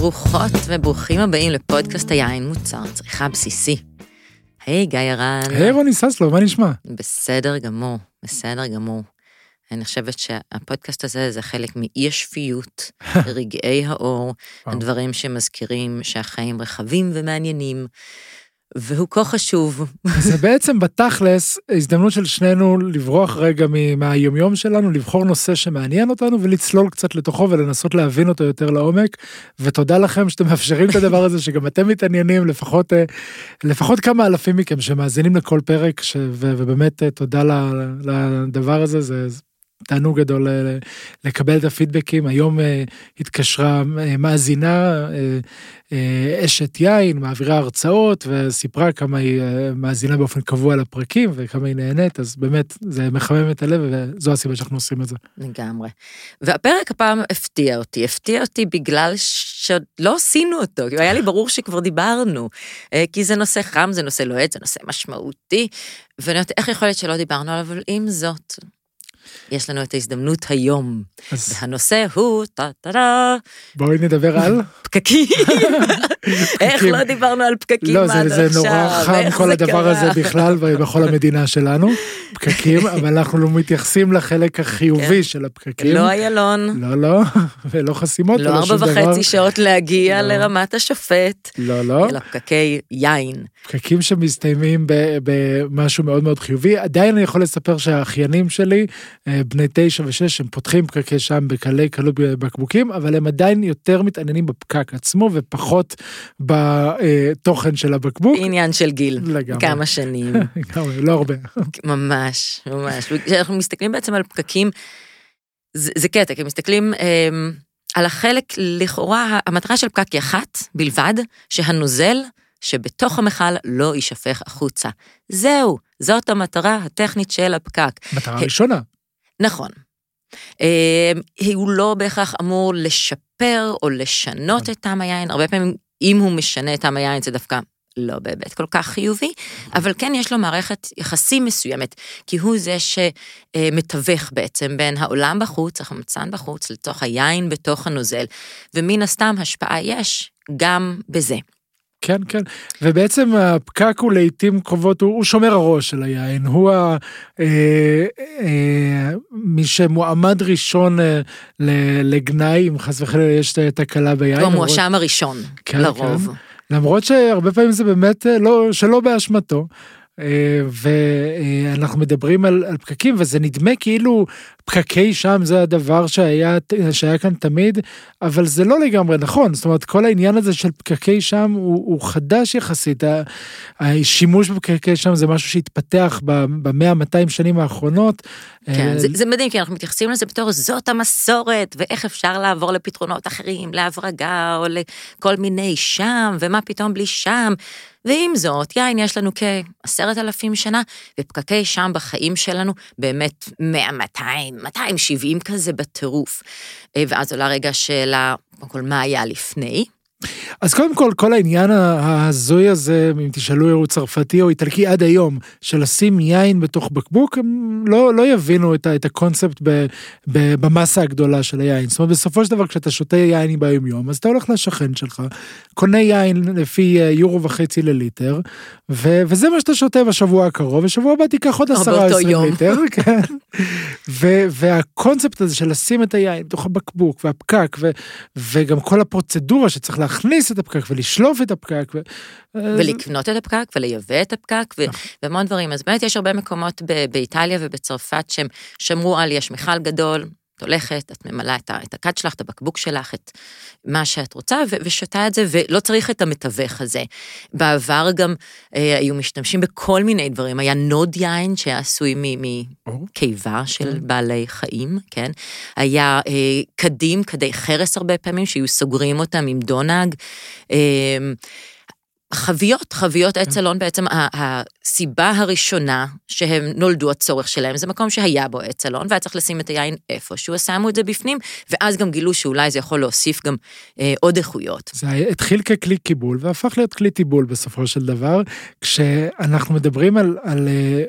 ברוכות וברוכים הבאים לפודקאסט היין מוצר צריכה בסיסי. היי גיא הרן. היי רוני ססלו, מה נשמע? בסדר גמור, בסדר גמור. אני חושבת שהפודקאסט הזה זה חלק מאי השפיות, רגעי האור, הדברים שמזכירים שהחיים רחבים ומעניינים, והוא כה חשוב. זה בעצם בתכלס הזדמנות של שנינו לברוח רגע מהיומיום שלנו, לבחור נושא שמעניין אותנו ולצלול קצת לתוכו ולנסות להבין אותו יותר לעומק. ותודה לכם שאתם מאפשרים את הדבר הזה, שגם אתם מתעניינים, לפחות, אה, לפחות כמה אלפים מכם שמאזינים לכל פרק, ש... ובאמת אה, תודה לדבר הזה, זה תענוג גדול אה, לקבל את הפידבקים. היום אה, התקשרה אה, מאזינה, אשת יין, מעבירה הרצאות, וסיפרה כמה היא מאזינה באופן קבוע לפרקים וכמה היא נהנית, אז באמת זה מחמם את הלב וזו הסיבה שאנחנו עושים את זה. לגמרי. והפרק הפעם הפתיע אותי, הפתיע אותי בגלל שעוד לא עשינו אותו, כי היה לי ברור שכבר דיברנו, כי זה נושא חם, זה נושא לוהט, זה נושא משמעותי, ואני יודעת איך יכול להיות שלא דיברנו עליו, אבל עם זאת, יש לנו את ההזדמנות היום. אז... והנושא הוא, טה-טה-טה. בואי נדבר על... פקקים. איך לא דיברנו על פקקים לא, עד עכשיו? לא, זה נורא חם כל הדבר הזה בכלל ובכל המדינה שלנו. פקקים, אבל אנחנו לא מתייחסים לחלק החיובי כן. של הפקקים. לא איילון. לא, לא, ולא חסימות, לא ארבע וחצי שעות להגיע לא. לרמת השופט. לא, לא. אלא פקקי יין. פקקים שמסתיימים במשהו מאוד מאוד חיובי. עדיין אני יכול לספר שהאחיינים שלי, בני תשע ושש, הם פותחים פקקי שם בקלי קלות בבקבוקים, אבל הם עדיין יותר מתעניינים בפקק עצמו ופחות בתוכן של הבקבוק. עניין של גיל. לגמרי. כמה שנים. לגמרי, לא הרבה. ממש, ממש. כשאנחנו מסתכלים בעצם על פקקים, זה, זה קטע, כי מסתכלים אה, על החלק, לכאורה, המטרה של פקק היא אחת בלבד, שהנוזל שבתוך המכל לא יישפך החוצה. זהו, זאת המטרה הטכנית של הפקק. מטרה ראשונה. נכון. אה, הוא לא בהכרח אמור לשפר או לשנות נכון. את טעם היין, הרבה פעמים אם הוא משנה את טעם היין זה דווקא לא בהיבט כל כך חיובי, אבל כן יש לו מערכת יחסים מסוימת, כי הוא זה שמתווך בעצם בין העולם בחוץ, החמצן בחוץ, לתוך היין בתוך הנוזל, ומן הסתם השפעה יש גם בזה. כן כן ובעצם הפקק הוא לעיתים קרובות הוא, הוא שומר הראש של היין הוא ה, אה, אה, מי שמועמד ראשון אה, לגנאי אם חס וחלילה יש תקלה ביין. הוא המואשם הראשון כן, לרוב. כן. למרות שהרבה פעמים זה באמת אה, לא שלא באשמתו. אה, ואנחנו מדברים על, על פקקים וזה נדמה כאילו פקקי שם זה הדבר שהיה שהיה כאן תמיד אבל זה לא לגמרי נכון זאת אומרת כל העניין הזה של פקקי שם הוא, הוא חדש יחסית השימוש בפקקי שם זה משהו שהתפתח במאה 200 שנים האחרונות. כן, זה, זה מדהים כי אנחנו מתייחסים לזה בתור זאת המסורת ואיך אפשר לעבור לפתרונות אחרים להברגה או לכל מיני שם ומה פתאום בלי שם. ועם זאת, יין יש לנו כעשרת אלפים שנה, ופקקי שם בחיים שלנו באמת 100, 200, 270 כזה בטירוף. אה, ואז עולה רגע השאלה, קודם כל, מה היה לפני? אז קודם כל, כל העניין ההזוי הזה, אם תשאלו הוא צרפתי או איטלקי עד היום, של לשים יין בתוך בקבוק, הם לא, לא יבינו את, את הקונספט ב, ב, במסה הגדולה של היין. זאת אומרת, בסופו של דבר, כשאתה שותה יין ביום יום, אז אתה הולך לשכן שלך, קונה יין לפי אה, יורו וחצי לליטר, ו, וזה מה שאתה שותה בשבוע הקרוב, ושבוע הבא תיקח עוד עשרה עשרים ליטר, כן. ו, והקונספט הזה של לשים את היין בתוך הבקבוק והפקק, ו, וגם כל הפרוצדורה שצריך להכניס את הפקק ולשלוף את הפקק. ו... ולקנות את הפקק ולייבא את הפקק ו... נכון. והמון דברים. אז באמת יש הרבה מקומות באיטליה ובצרפת שהם שמרו על יש מכל גדול, את הולכת, את ממלאה את, את הכד שלך, את הבקבוק שלך, את מה שאת רוצה, ו- ושותה את זה, ולא צריך את המתווך הזה. בעבר גם אה, היו משתמשים בכל מיני דברים, היה נוד יין שהיה עשוי מקיבה של כן. בעלי חיים, כן? היה אה, קדים, כדי חרס הרבה פעמים, שהיו סוגרים אותם עם דונג. אה, חביות, חביות עץ אלון בעצם, הסיבה הראשונה שהם נולדו הצורך שלהם, זה מקום שהיה בו עץ אלון, והיה צריך לשים את היין איפשהו, שמו את זה בפנים, ואז גם גילו שאולי זה יכול להוסיף גם אה, עוד איכויות. זה התחיל ככלי קיבול, והפך להיות כלי טיבול בסופו של דבר, כשאנחנו מדברים על, על אה,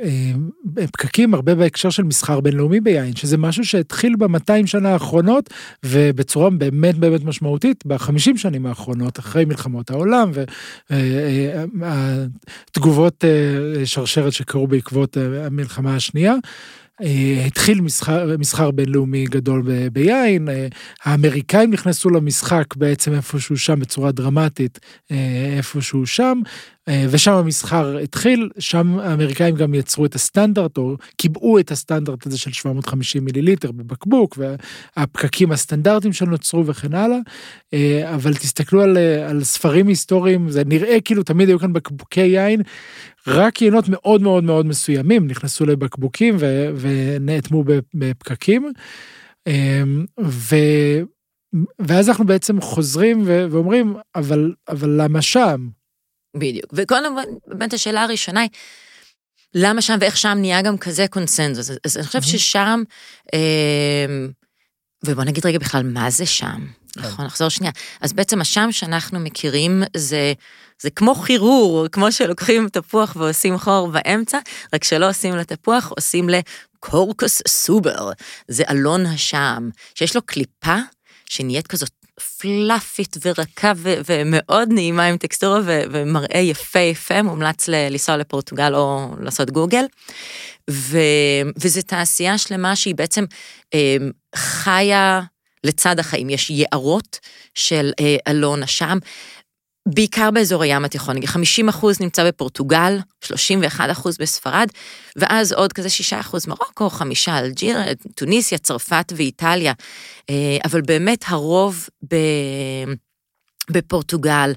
אה, פקקים הרבה בהקשר של מסחר בינלאומי ביין, שזה משהו שהתחיל ב-200 שנה האחרונות, ובצורה באמת באמת משמעותית, ב-50 שנים האחרונות, אחרי מלחמות העולם, ו... אה, התגובות אה, שרשרת שקרו בעקבות אה, המלחמה השנייה. אה, התחיל מסחר, מסחר בינלאומי גדול ב, ביין, האמריקאים נכנסו למשחק בעצם איפשהו שם בצורה דרמטית, איפשהו שם, אה, ושם המסחר התחיל, שם האמריקאים גם יצרו את הסטנדרט, או קיבעו את הסטנדרט הזה של 750 מיליליטר בבקבוק, והפקקים הסטנדרטיים שנוצרו וכן הלאה. אה, אבל תסתכלו על, אה, על ספרים היסטוריים, זה נראה כאילו תמיד היו כאן בקבוקי יין, רק יינות מאוד מאוד מאוד מסוימים נכנסו לבקבוקים ו, ונאטמו בפקקים. ו... ואז אנחנו בעצם חוזרים ואומרים, אבל, אבל למה שם? בדיוק. וקודם באמת השאלה הראשונה היא, למה שם ואיך שם נהיה גם כזה קונסנזוס? אז אני חושב ששם, אה, ובוא נגיד רגע בכלל, מה זה שם? כן. נכון, נחזור שנייה. אז בעצם השם שאנחנו מכירים זה, זה כמו חירור, כמו שלוקחים תפוח ועושים חור באמצע, רק שלא עושים לתפוח, עושים לקורקוס סובר. זה אלון השם, שיש לו קליפה שנהיית כזאת פלאפית ורכה ו- ומאוד נעימה עם טקסטורה ו- ומראה יפה יפה, מומלץ ל- לנסוע לפורטוגל או לעשות גוגל. ו- וזו תעשייה שלמה שהיא בעצם אה, חיה לצד החיים. יש יערות של אה, אלון אשם. בעיקר באזור הים התיכון, 50 אחוז נמצא בפורטוגל, 31 אחוז בספרד, ואז עוד כזה 6 אחוז מרוקו, 5 אלג'יר, טוניסיה, צרפת ואיטליה. אה, אבל באמת הרוב בפורטוגל.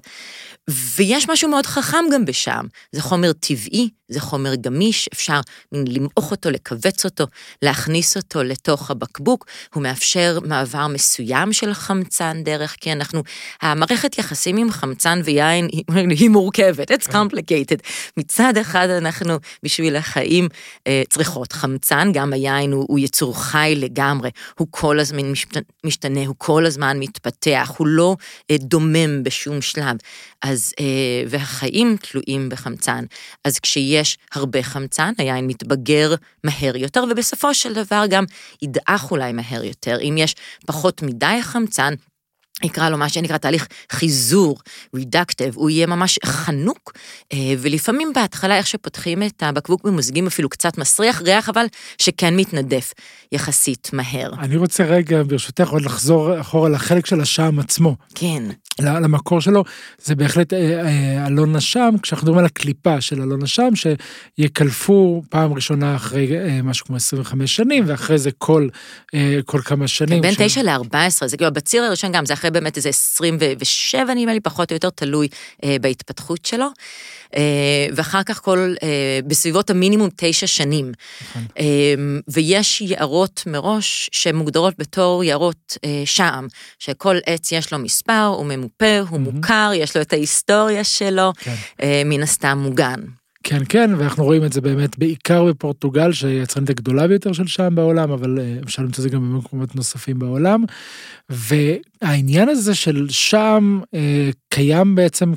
ויש משהו מאוד חכם גם בשם, זה חומר טבעי, זה חומר גמיש, אפשר למעוך אותו, לכווץ אותו, להכניס אותו לתוך הבקבוק, הוא מאפשר מעבר מסוים של חמצן דרך, כי אנחנו, המערכת יחסים עם חמצן ויין היא, היא מורכבת, it's complicated. מצד אחד אנחנו בשביל החיים אה, צריכות חמצן, גם היין הוא, הוא יצור חי לגמרי, הוא כל הזמן משתנה, הוא כל הזמן מתפתח, הוא לא אה, דומם בשום שלב. אז, אה, והחיים תלויים בחמצן. אז כשיש הרבה חמצן, היין מתבגר מהר יותר, ובסופו של דבר גם ידעך אולי מהר יותר. אם יש פחות מדי חמצן, נקרא לו מה שנקרא תהליך חיזור, רידקטיב, הוא יהיה ממש חנוק, אה, ולפעמים בהתחלה איך שפותחים את הבקבוק במוזגים אפילו קצת מסריח ריח, אבל שכן מתנדף יחסית מהר. אני רוצה רגע, ברשותך, עוד לחזור אחורה לחלק של השם עצמו. כן. למקור שלו, זה בהחלט אה, אה, אלון נשם, כשאנחנו מדברים על הקליפה של אלון נשם, שיקלפו פעם ראשונה אחרי משהו כמו 25 שנים, ואחרי זה כל, כל כמה שנים. בין 9 ל-14, זה כאילו בציר הראשון גם, זה אחרי באמת איזה 27 נדמה לי, פחות או יותר תלוי אה, בהתפתחות שלו. אה, ואחר כך כל, אה, בסביבות המינימום תשע שנים. נכון. אה, ויש יערות מראש שמוגדרות בתור יערות שעם, שכל עץ יש לו מספר, הוא ממופה, הוא mm-hmm. מוכר, יש לו את ההיסטוריה שלו, כן. מן הסתם מוגן. כן, כן, ואנחנו רואים את זה באמת בעיקר בפורטוגל, שהיא היצרנית הגדולה ביותר של שם בעולם, אבל אה, אפשר למצוא את זה גם במקומות נוספים בעולם. והעניין הזה של שם אה, קיים בעצם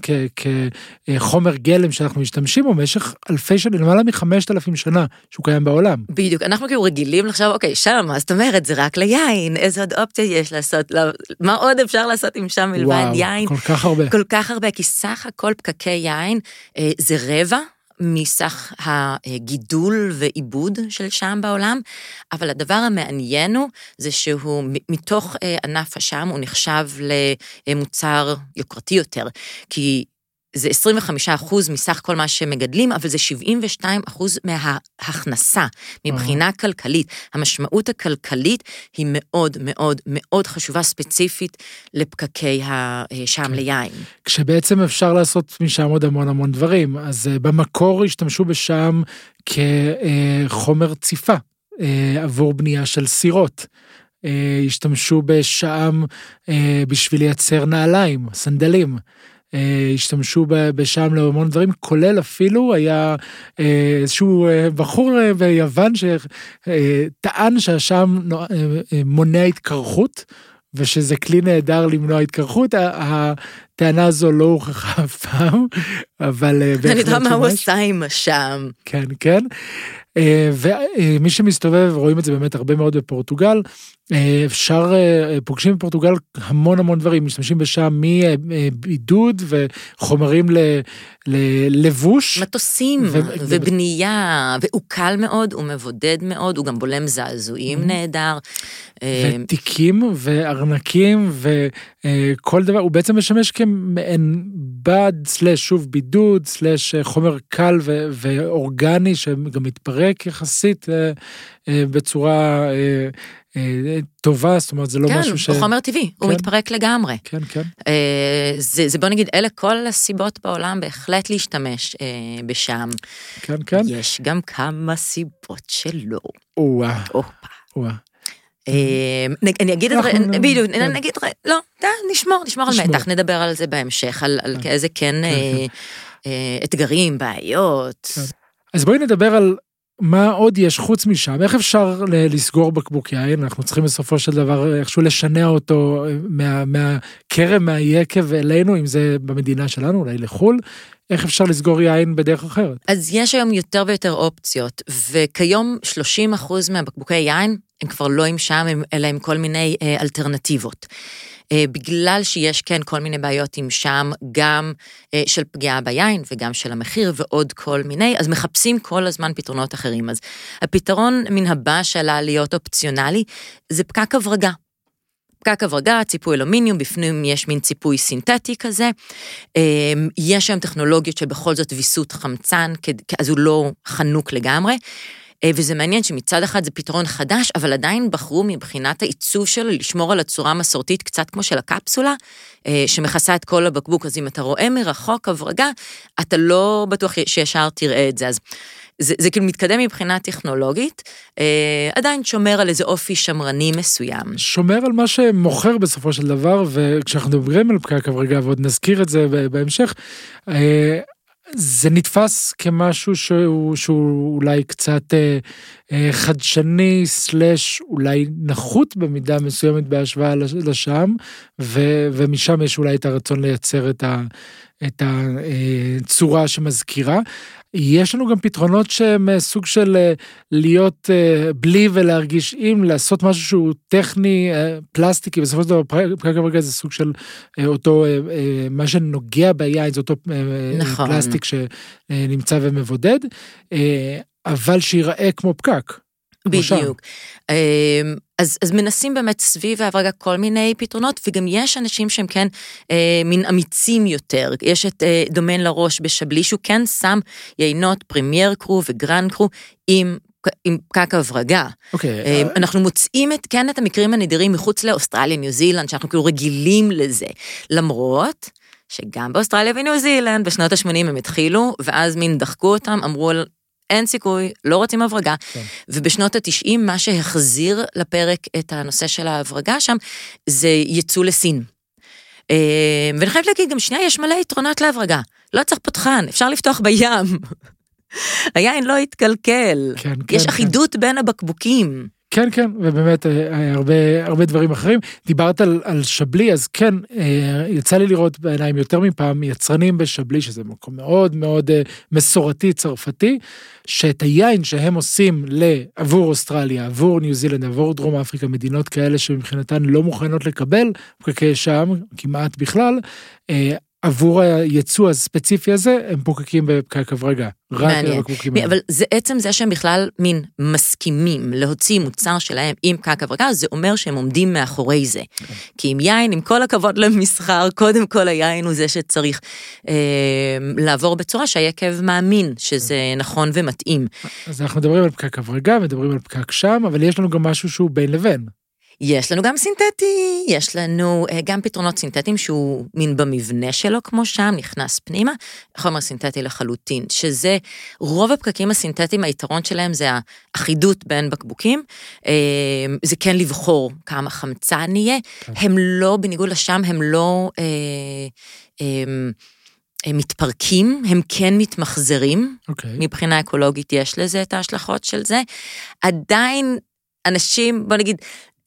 כחומר גלם שאנחנו משתמשים בו במשך אלפי שנים, למעלה מחמשת אלפים שנה שהוא קיים בעולם. בדיוק, אנחנו כאילו רגילים לחשוב, אוקיי, שם, מה זאת אומרת, זה רק ליין, איזה עוד אופציה יש לעשות, לא, מה עוד אפשר לעשות עם שם מלבד יין? כל כך הרבה. כל כך הרבה, כי סך הכל פקקי יין אה, זה רבע מסך הגידול ועיבוד של שם בעולם, אבל הדבר המעניין הוא, זה שהוא מתוך אה, ענף השם הוא נחשב למוצר יוקרתי יותר, כי זה 25 אחוז מסך כל מה שמגדלים, אבל זה 72 אחוז מההכנסה מבחינה כלכלית. המשמעות הכלכלית היא מאוד מאוד מאוד חשובה ספציפית לפקקי השם כן. ליין. כשבעצם אפשר לעשות משם עוד המון המון דברים, אז אה, במקור השתמשו בשם כחומר ציפה אה, עבור בנייה של סירות. אה, השתמשו בשעם בשביל לייצר נעליים, סנדלים. השתמשו בשם להמון דברים, כולל אפילו היה איזשהו בחור ביוון שטען שהשם מונע התקרחות. ושזה כלי נהדר למנוע התקרחות, הטענה הזו לא הוכחה אף פעם, אבל אני יודע מה הוא עשה עם השם. כן, כן. ומי שמסתובב, רואים את זה באמת הרבה מאוד בפורטוגל, אפשר, פוגשים בפורטוגל המון המון דברים, משתמשים בשם מבידוד וחומרים ללבוש. מטוסים ו... ובנייה, והוא קל מאוד, הוא מבודד מאוד, הוא גם בולם זעזועים mm-hmm. נהדר. ותיקים וארנקים וכל דבר, הוא בעצם משמש כמעין בד, סלש שוב בידוד, סלש חומר קל ו- ואורגני שגם מתפרק יחסית בצורה טובה, זאת אומרת, זה לא כן, משהו ש... כן, הוא חומר טבעי, כן? הוא מתפרק לגמרי. כן, כן. זה, זה בוא נגיד, אלה כל הסיבות בעולם בהחלט להשתמש בשם. כן, כן. יש גם כמה סיבות שלא. או-אה. או-אה. אני אגיד את זה, בדיוק, נגיד, לא, נשמור, נשמור על מתח, נדבר על זה בהמשך, על איזה כן אתגרים, בעיות. אז בואי נדבר על מה עוד יש חוץ משם? איך אפשר לסגור בקבוק יין? אנחנו צריכים בסופו של דבר איכשהו לשנע אותו מה, מהכרם, מהיקב אלינו, אם זה במדינה שלנו, אולי לחו"ל. איך אפשר לסגור יין בדרך אחרת? אז יש היום יותר ויותר אופציות, וכיום 30% מהבקבוקי יין הם כבר לא עם שם, אלא עם כל מיני אה, אלטרנטיבות. אה, בגלל שיש כן כל מיני בעיות עם שם, גם אה, של פגיעה ביין וגם של המחיר ועוד כל מיני, אז מחפשים כל הזמן פתרונות אחרים. אז הפתרון מן הבא שעלה להיות אופציונלי, זה פקק הברגה. פקק הברגה, ציפוי אלומיניום, בפנים יש מין ציפוי סינתטי כזה. יש היום טכנולוגיות של בכל זאת ויסות חמצן, אז הוא לא חנוק לגמרי. אה, וזה מעניין שמצד אחד זה פתרון חדש, אבל עדיין בחרו מבחינת העיצוב שלו לשמור על הצורה המסורתית, קצת כמו של הקפסולה, אה, שמכסה את כל הבקבוק. אז אם אתה רואה מרחוק הברגה, אתה לא בטוח שישר תראה את זה. אז זה, זה כאילו מתקדם מבחינה טכנולוגית, אה, עדיין שומר על איזה אופי שמרני מסוים. שומר על מה שמוכר בסופו של דבר, וכשאנחנו מדברים על פקק הברגה, ועוד נזכיר את זה בהמשך, אה, זה נתפס כמשהו שהוא, שהוא אולי קצת אה, אה, חדשני סלאש אולי נחות במידה מסוימת בהשוואה לשם ו, ומשם יש אולי את הרצון לייצר את, ה, את הצורה אה, שמזכירה. יש לנו גם פתרונות שהם אה, סוג של אה, להיות אה, בלי ולהרגיש עם, לעשות משהו שהוא טכני, פלסטיקי, בסופו של דבר פקק הרגע זה סוג של אותו, מה שנוגע ביין, זה אותו נכון. פלסטיק שנמצא ומבודד, אבל שיראה כמו פקק. בדיוק. אז, אז מנסים באמת סביב ההברגה כל מיני פתרונות, וגם יש אנשים שהם כן אה, מין אמיצים יותר. יש את אה, Domaine Laroche בשבלי, שהוא כן שם יינות Premier Cru ו Grand Cru עם עם פקק הברגה. אוקיי. Okay, אה, אנחנו מוצאים את, כן את המקרים הנדירים מחוץ לאוסטרליה, ניו זילנד, שאנחנו כאילו רגילים לזה. למרות שגם באוסטרליה וניו זילנד בשנות ה-80 הם התחילו, ואז מין דחקו אותם, אמרו אין סיכוי, לא רוצים הברגה. כן. ובשנות ה-90, מה שהחזיר לפרק את הנושא של ההברגה שם, זה יצוא לסין. אה, ואני חייבת להגיד, גם שנייה, יש מלא יתרונות להברגה. לא צריך פותחן, אפשר לפתוח בים. היין לא יתקלקל. כן, כן. יש כן. אחידות כן. בין הבקבוקים. כן, כן, ובאמת אה, הרבה, הרבה דברים אחרים. דיברת על, על שבלי, אז כן, אה, יצא לי לראות בעיניים יותר מפעם יצרנים בשבלי, שזה מקום מאוד מאוד אה, מסורתי צרפתי, שאת היין שהם עושים עבור אוסטרליה, עבור ניו זילנד, עבור דרום אפריקה, מדינות כאלה שמבחינתן לא מוכנות לקבל פקקי שם, כמעט בכלל, עבור היצוא הספציפי הזה, הם פוקקים בפקק הברגע. רק האלה. אבל זה עצם זה שהם בכלל מין מסכימים להוציא מוצר שלהם עם פקק הברגה, זה אומר שהם עומדים מאחורי זה. כי עם יין, עם כל הכבוד למסחר, קודם כל היין הוא זה שצריך אה, לעבור בצורה שהיקב מאמין שזה. נכון ומתאים. אז אנחנו מדברים על פקק הברגה, מדברים על פקק שם, אבל יש לנו גם משהו שהוא בין לבין. יש לנו גם סינתטי, יש לנו uh, גם פתרונות סינתטיים שהוא מין במבנה שלו כמו שם, נכנס פנימה, חומר סינתטי לחלוטין, שזה, רוב הפקקים הסינתטיים, היתרון שלהם זה האחידות בין בקבוקים, uh, זה כן לבחור כמה חמצן יהיה, כן. הם לא, בניגוד לשם, הם לא... Uh, um, הם מתפרקים, הם כן מתמחזרים, okay. אוקיי. מבחינה אקולוגית יש לזה את ההשלכות של זה. עדיין אנשים, בוא נגיד,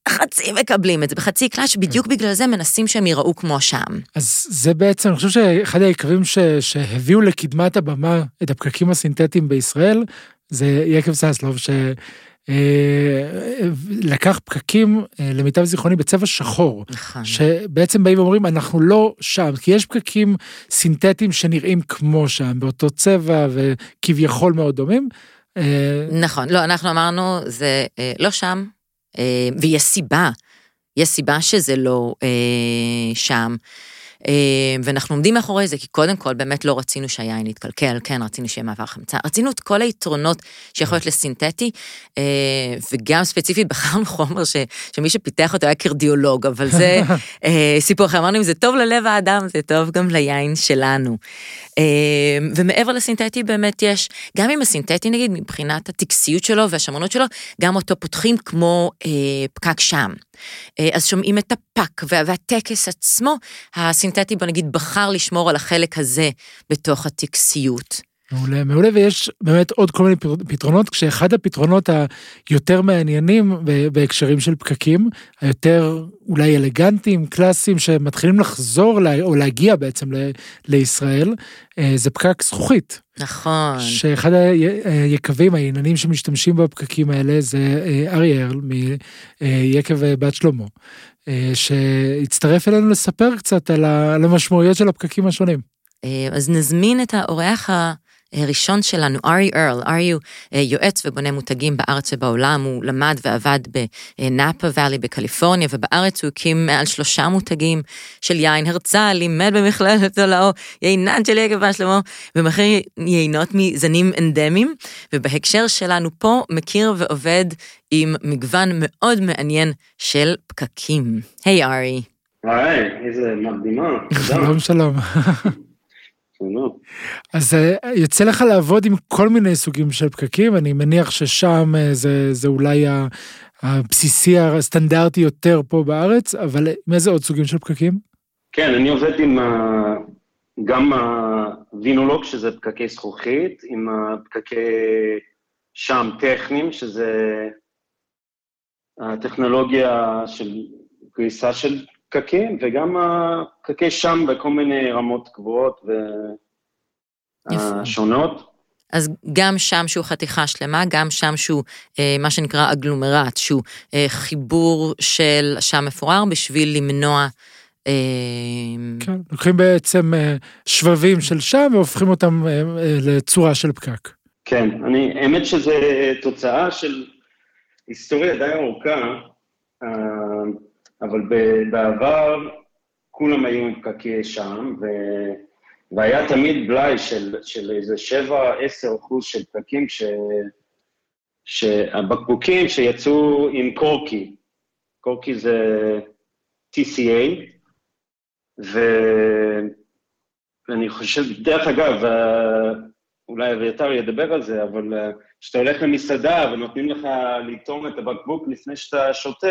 חצי מקבלים את זה בחצי קלאץ', בדיוק okay. בגלל זה מנסים שהם ייראו כמו שם. אז זה בעצם, אני חושב שאחד העיקרים ש... שהביאו לקדמת הבמה את הפקקים הסינתטיים בישראל, זה יקב ססלוב, ש... אה, לקח פקקים, אה, למיטב זיכרוני, בצבע שחור. נכון. שבעצם באים ואומרים, אנחנו לא שם, כי יש פקקים סינתטיים שנראים כמו שם, באותו צבע וכביכול מאוד דומים. אה, נכון, לא, אנחנו אמרנו, זה לא שם, ויש סיבה, יש סיבה שזה לא שם. אה, ואנחנו עומדים מאחורי זה, כי קודם כל באמת לא רצינו שהיין יתקלקל, כן, רצינו שיהיה מעבר חמצה, רצינו את כל היתרונות שיכול להיות לסינתטי, אה, וגם ספציפית בחרנו חומר ש, שמי שפיתח אותו היה קרדיולוג, אבל זה אה, סיפור אחר, אמרנו אם זה טוב ללב האדם, זה טוב גם ליין שלנו. ומעבר לסינתטי באמת יש, גם עם הסינתטי נגיד, מבחינת הטקסיות שלו והשמרנות שלו, גם אותו פותחים כמו פקק שם. אה, אז שומעים את הפאק והטקס עצמו, הסינתטי בוא נגיד בחר לשמור על החלק הזה בתוך הטקסיות. מעולה, מעולה, ויש באמת עוד כל מיני פתרונות, כשאחד הפתרונות היותר מעניינים בהקשרים של פקקים, היותר אולי אלגנטיים, קלאסיים, שמתחילים לחזור או להגיע בעצם לישראל, אה, זה פקק זכוכית. נכון. שאחד היקבים, העניינים שמשתמשים בפקקים האלה זה אה, אריאל מיקב בת שלמה, אה, שהצטרף אלינו לספר קצת על המשמעויות של הפקקים השונים. אז נזמין את האורח ה... ראשון שלנו, ארי ארל, ארי הוא אה, יועץ ובונה מותגים בארץ ובעולם, הוא למד ועבד בנאפה ואלי בקליפורניה, ובארץ הוא הקים מעל שלושה מותגים של יין, הרצה, לימד במכללת עולאו, יינן של יגב שלמה, ומכיר יינות מזנים אנדמיים, ובהקשר שלנו פה מכיר ועובד עם מגוון מאוד מעניין של פקקים. היי ארי. היי, איזה מקדימה. שלום שלום. אז אה, יוצא לך לעבוד עם כל מיני סוגים של פקקים, אני מניח ששם אה, זה, זה אולי הבסיסי הסטנדרטי יותר פה בארץ, אבל עם איזה עוד סוגים של פקקים? כן, אני עובד עם גם הווינולוג, שזה פקקי זכוכית, עם הפקקי שם טכניים, שזה הטכנולוגיה של גריסה של פקקים, וגם הפקקי שם בכל מיני רמות גבוהות ושונות. אז גם שם שהוא חתיכה שלמה, גם שם שהוא אה, מה שנקרא אגלומרט, שהוא אה, חיבור של שם מפורר בשביל למנוע... אה... כן, לוקחים בעצם אה, שבבים של שם והופכים אותם אה, אה, לצורה של פקק. כן, אני, האמת שזה תוצאה של היסטוריה די ארוכה. אה, אבל בעבר כולם היו עם פקקי שם, ו... והיה תמיד בלאי של, של איזה 7-10 אחוז של פקקים, ש... שהבקבוקים שיצאו עם קורקי, קורקי זה TCA, ו... ואני חושב, דרך אגב, אולי אביתר ידבר על זה, אבל כשאתה הולך למסעדה ונותנים לך לטעום את הבקבוק לפני שאתה שותה,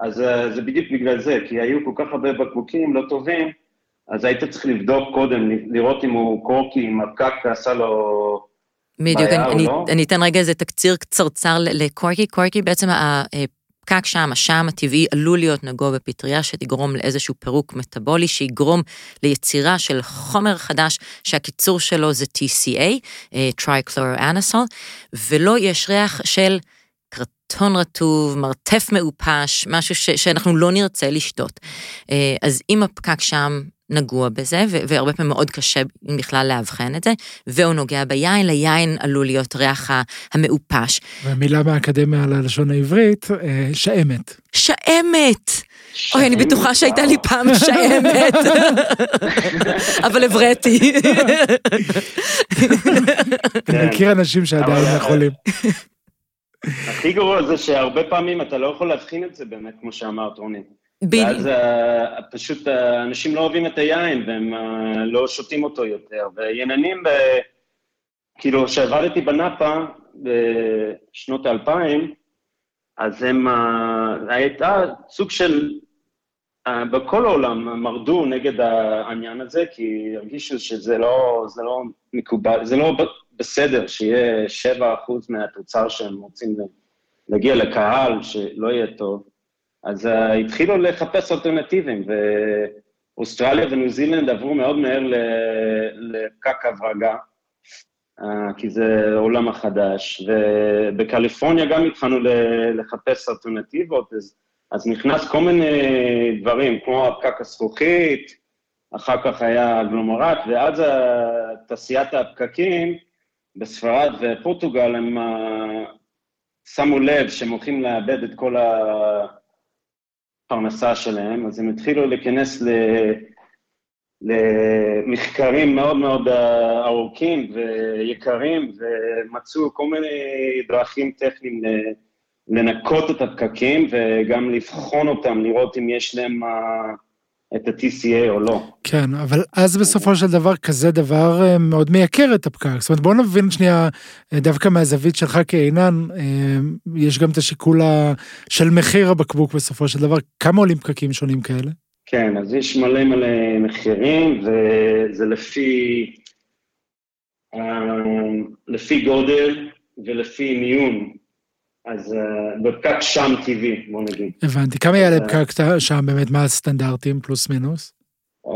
אז uh, זה בדיוק בגלל זה, כי היו כל כך הרבה בקבוקים לא טובים, אז היית צריך לבדוק קודם, לראות אם הוא קורקי, אם הפקק עשה לו בדיוק, אני, אני, לא. אני אתן רגע איזה תקציר קצרצר ל corky. corky בעצם הפקק שעם, השעם הטבעי עלול להיות נגוע בפטריה שתגרום לאיזשהו פירוק מטאבולי שיגרום ליצירה של חומר חדש שהקיצור שלו זה TCA, טריקלור-אנסול, ולא יש ריח של טון רטוב, מרתף מעופש, משהו ש, שאנחנו לא נרצה לשתות. אה, אז אם הפקק שעם נגוע בזה, והרבה פעמים מאוד קשה בכלל לאבחן את זה, והוא נוגע ביין, ליין עלול להיות ריח המעופש. ומילה מהאקדמיה על הלשון העברית, אה, שעמת. שעמת! אוי, אני בטוחה שהייתה לי פעם שעמת, אבל הבראתי. אני מכיר אנשים שעדיין יכולים. הכי גרוע זה שהרבה פעמים אתה לא יכול להבחין את זה באמת, כמו שאמרת, רוני. בדיוק. ואז uh, פשוט uh, אנשים לא אוהבים את היין והם uh, לא שותים אותו יותר. וייננים, ב... כאילו, כשעבדתי בנאפה בשנות האלפיים, אז הם, uh, הייתה סוג של, uh, בכל העולם מרדו נגד העניין הזה, כי הרגישו שזה לא, זה לא מקובל, זה לא בסדר שיהיה 7% מהתוצר שהם רוצים להגיע לקהל, שלא יהיה טוב. אז uh, התחילו לחפש אלטרנטיבים, ואוסטרליה וניו זילנד עברו מאוד מהר לפקק הברגה, uh, כי זה עולם החדש, ובקליפורניה גם התחלנו לחפש אלטרנטיבות, אז, אז נכנס כל מיני דברים, כמו הפקק הזכוכית, אחר כך היה הגלומרט, ואז תעשיית הפקקים בספרד ופורטוגל, הם uh, שמו לב שהם הולכים לאבד את כל. הפרנסה שלהם, אז הם התחילו להיכנס ל... למחקרים מאוד מאוד ארוכים ויקרים, ומצאו כל מיני דרכים טכניים לנקות את הפקקים וגם לבחון אותם, לראות אם יש להם את ה-TCA או לא. כן, אבל אז בסופו של דבר כזה דבר אה, מאוד מייקר את הפקק. זאת אומרת, בוא נבין שנייה, אה, דווקא מהזווית שלך כעינן, אה, יש גם את השיקול של מחיר הבקבוק בסופו של דבר. כמה עולים פקקים שונים כאלה? כן, אז יש מלא מלא מחירים, וזה לפי, לפי גודל ולפי מיון. אז uh, בפקק שם טבעי, בוא נגיד. הבנתי. כמה יעלה פקק שם באמת? מה הסטנדרטים, פלוס מינוס?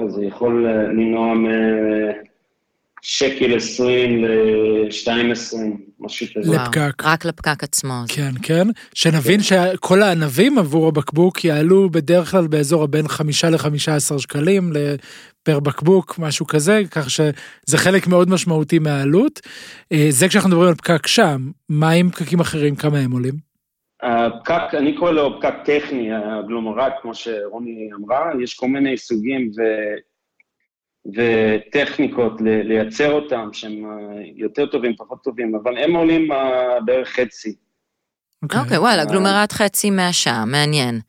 זה יכול אה, לנוע משקל 20 ל-2.20, משהו כזה. לפקק. רק לפקק עצמו. כן, כן. שנבין כן. שכל הענבים עבור הבקבוק יעלו בדרך כלל באזור הבין 5 ל-15 שקלים פר בקבוק, משהו כזה, כך שזה חלק מאוד משמעותי מהעלות. אה, זה כשאנחנו מדברים על פקק שם, מה עם פקקים אחרים, כמה הם עולים? הפקק, אני קורא לו פקק טכני, הגלומרט, כמו שרוני אמרה, יש כל מיני סוגים ו... וטכניקות לייצר אותם, שהם אה, יותר טובים, פחות טובים, אבל הם עולים אה, בערך חצי. אוקיי, okay. okay, וואלה, גלומרט חצי מהשעה, מעניין.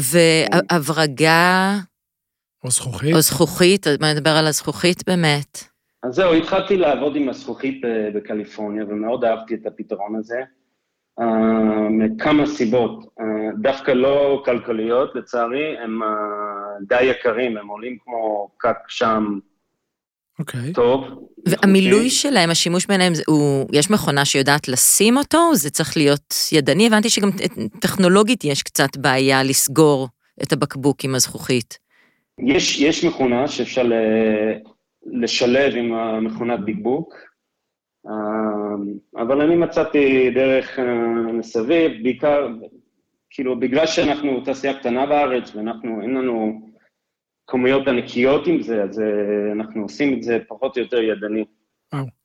והברגה... או זכוכית. או זכוכית, בוא נדבר על הזכוכית באמת. אז זהו, התחלתי לעבוד עם הזכוכית בקליפורניה, ומאוד אהבתי את הפתרון הזה, מכמה סיבות. Uh, דווקא לא כלכליות, לצערי, הם uh, די יקרים, הם עולים כמו פקק שם. אוקיי. Okay. טוב. והמילוי שלהם, השימוש ביניהם, הוא, יש מכונה שיודעת לשים אותו? זה צריך להיות ידני? הבנתי שגם טכנולוגית יש קצת בעיה לסגור את הבקבוק עם הזכוכית. יש, יש מכונה שאפשר לשלב עם המכונת בקבוק, אבל אני מצאתי דרך אה, מסביב, בעיקר, כאילו, בגלל שאנחנו תעשייה קטנה בארץ ואנחנו, אין לנו כמויות ענקיות עם זה, אז אה, אנחנו עושים את זה פחות או יותר ידני.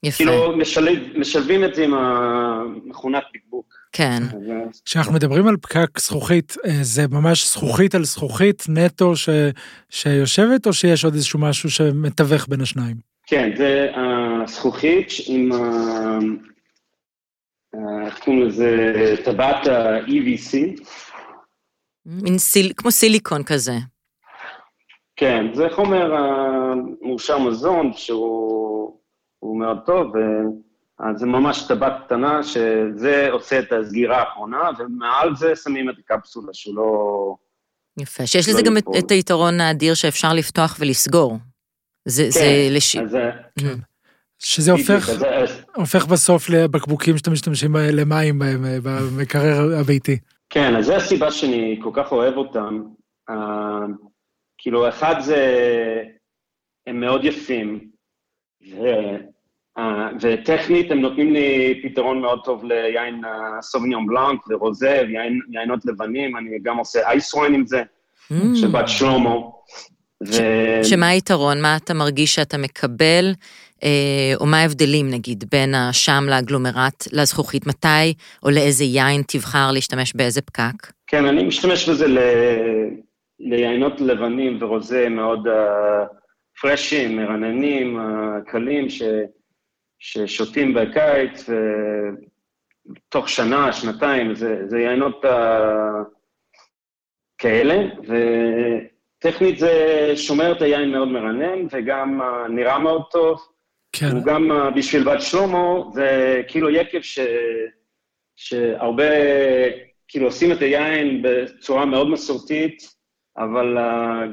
יפה. כאילו, משלב, משלבים את זה עם המכונת בקבוק. כן. כשאנחנו מדברים על פקק זכוכית, אה, זה ממש זכוכית על זכוכית נטו ש... שיושבת, או שיש עוד איזשהו משהו שמתווך בין השניים? כן, זה הזכוכית עם ה... איך קוראים לזה? טבעת ה-EVC. מין סיל... כמו סיליקון כזה. כן, זה חומר מורשר מזון שהוא מאוד טוב, אז זה ממש טבעת קטנה, שזה עושה את הסגירה האחרונה, ומעל זה שמים את הקפסולה שהוא לא... יפה, שיש לא לזה גם את, את היתרון האדיר שאפשר לפתוח ולסגור. זה, כן, זה לש... אז... כן. שזה הופך, אז... הופך בסוף לבקבוקים שאתם משתמשים למים בהם, במקרר הביתי. כן, אז זו הסיבה שאני כל כך אוהב אותם. Uh, כאילו, אחד זה, הם מאוד יפים, ו... Uh, וטכנית הם נותנים לי פתרון מאוד טוב ליין סוביניון בלנק ורוזה וייינות לבנים, אני גם עושה אייס ווין עם זה, mm. שבת שלמה. ו... שמה היתרון? מה אתה מרגיש שאתה מקבל, אה, או מה ההבדלים נגיד בין השם לאגלומרט לזכוכית? מתי או לאיזה יין תבחר להשתמש באיזה פקק? כן, אני משתמש בזה ל... ליינות לבנים ורוזה מאוד uh, פרשים, מרננים, uh, קלים, ש... ששותים בקיץ. תוך שנה, שנתיים, זה, זה יינות uh, כאלה, וטכנית זה שומר את היין מאוד מרנן, וגם נראה מאוד טוב. כן. הוא גם uh, בשביל בת שלמה, זה כאילו יקב ש, שהרבה, כאילו עושים את היין בצורה מאוד מסורתית, אבל uh,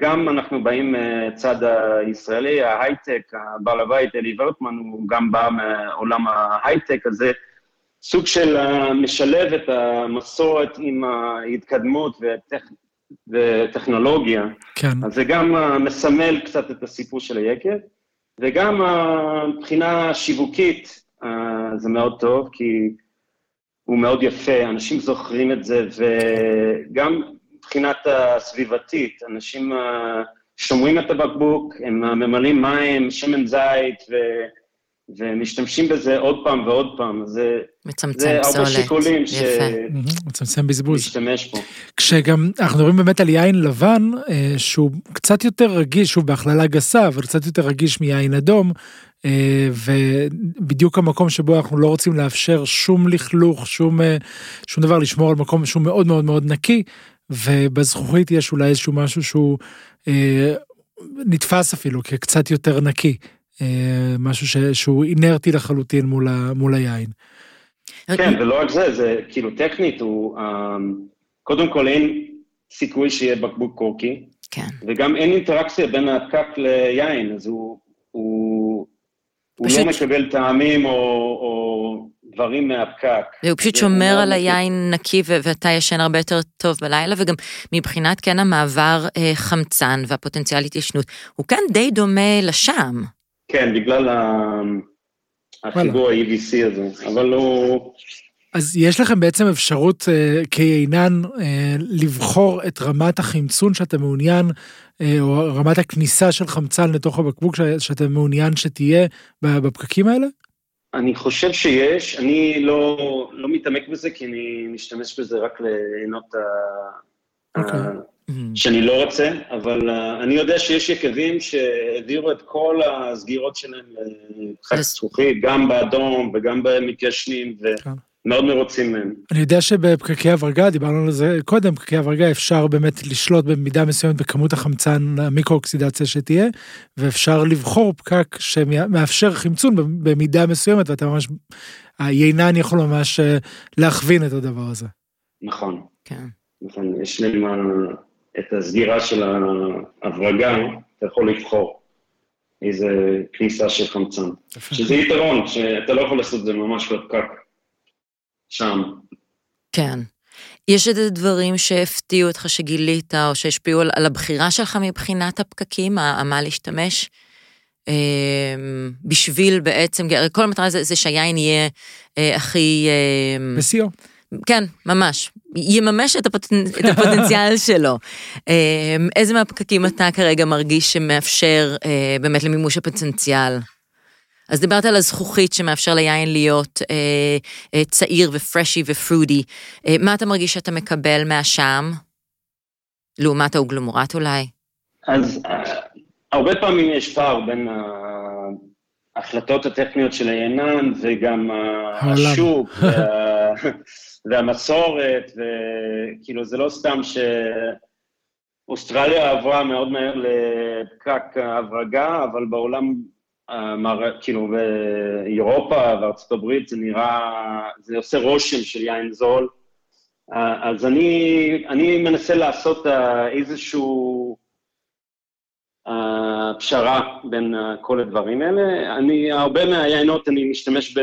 גם אנחנו באים מצד הישראלי, ההייטק, הבעל הבית אלי ורטמן, הוא גם בא מעולם ההייטק, הזה, סוג של uh, משלב את המסורת עם ההתקדמות והטכ... וטכנולוגיה. כן. אז זה גם uh, מסמל קצת את הסיפור של היקב, וגם מבחינה שיווקית uh, זה מאוד טוב, כי הוא מאוד יפה, אנשים זוכרים את זה, וגם מבחינת הסביבתית, אנשים uh, שומרים את הבקבוק, הם uh, ממלאים מים, שמן זית, ו... ומשתמשים בזה עוד פעם ועוד פעם, זה... מצמצם פסולת. זה הרבה שיקולים ש... מצמצם בזבוז. משתמש פה. כשגם אנחנו מדברים באמת על יין לבן, אה, שהוא קצת יותר רגיש, שוב בהכללה גסה, אבל קצת יותר רגיש מיין אדום, אה, ובדיוק המקום שבו אנחנו לא רוצים לאפשר שום לכלוך, שום, אה, שום דבר, לשמור על מקום שהוא מאוד מאוד מאוד נקי, ובזכוכית יש אולי איזשהו משהו שהוא נתפס אפילו כקצת יותר נקי. אה, משהו ש, שהוא אינרטי לחלוטין מול, ה, מול היין. כן, ולא רק זה, זה כאילו טכנית, הוא, um, קודם כל אין סיכוי שיהיה בקבוק קורקי, כן. וגם אין אינטראקציה בין הפקק ליין, אז הוא, הוא, פשוט... הוא לא מקבל טעמים או, או דברים מהפקק. והוא פשוט שומר על היין נקי ואתה ישן הרבה יותר טוב בלילה, וגם מבחינת כן המעבר אה, חמצן והפוטנציאל התיישנות, הוא כן די דומה לשם. כן, בגלל החיבור ה-EVC הזה, אבל הוא... אז יש לכם בעצם אפשרות כיינן uh, לבחור את רמת החמצון שאתה מעוניין, uh, או רמת הכניסה של חמצן לתוך הבקבוק ש, שאתה מעוניין שתהיה בפקקים האלה? אני חושב שיש, אני לא, לא מתעמק בזה, כי אני משתמש בזה רק לעינות. Okay. Mm-hmm. שאני לא רוצה, אבל uh, אני יודע שיש יקבים שהעבירו את כל הסגירות שלהם לחג זכוכית, גם באדום וגם במתיישנים, ומאוד מרוצים מהם. אני יודע שבפקקי הורגה, דיברנו על זה קודם, פקקי הורגה אפשר באמת לשלוט במידה מסוימת בכמות החמצן, המיקרואוקסידציה שתהיה, ואפשר לבחור פקק שמאפשר חמצון במידה מסוימת, ואתה ממש, היינן יכול ממש אה, להכווין את הדבר הזה. נכון. כן. נכון, יש להם את הסגירה של ההברגה, אתה יכול לבחור איזה כניסה של חמצן. שזה יתרון, שאתה לא יכול לעשות את זה ממש בפקק שם. כן. יש איזה דברים שהפתיעו אותך שגילית, או שהשפיעו על, על הבחירה שלך מבחינת הפקקים, מה להשתמש? אה, בשביל בעצם, כל המטרה זה, זה שהיין יהיה אה, הכי... אה, בשיאו. כן, ממש. יממש את, הפוט... את הפוטנציאל שלו. אמ, איזה מהפקקים אתה כרגע מרגיש שמאפשר אה, באמת למימוש הפוטנציאל? אז דיברת על הזכוכית שמאפשר ליין להיות אה, אה, צעיר ופרשי ופרודי. אה, מה אתה מרגיש שאתה מקבל מהשם? לעומת האוגלומורט אולי? אז אה, הרבה פעמים יש פער בין ההחלטות הטכניות של היינן וגם השוק. והמסורת, וכאילו זה לא סתם שאוסטרליה עברה מאוד מהר לפקק הברגה, אבל בעולם, כאילו באירופה וארצות הברית זה נראה, זה עושה רושם של יין זול. אז אני, אני מנסה לעשות איזשהו uh, פשרה בין כל הדברים האלה. אני, הרבה מהיינות אני משתמש ב...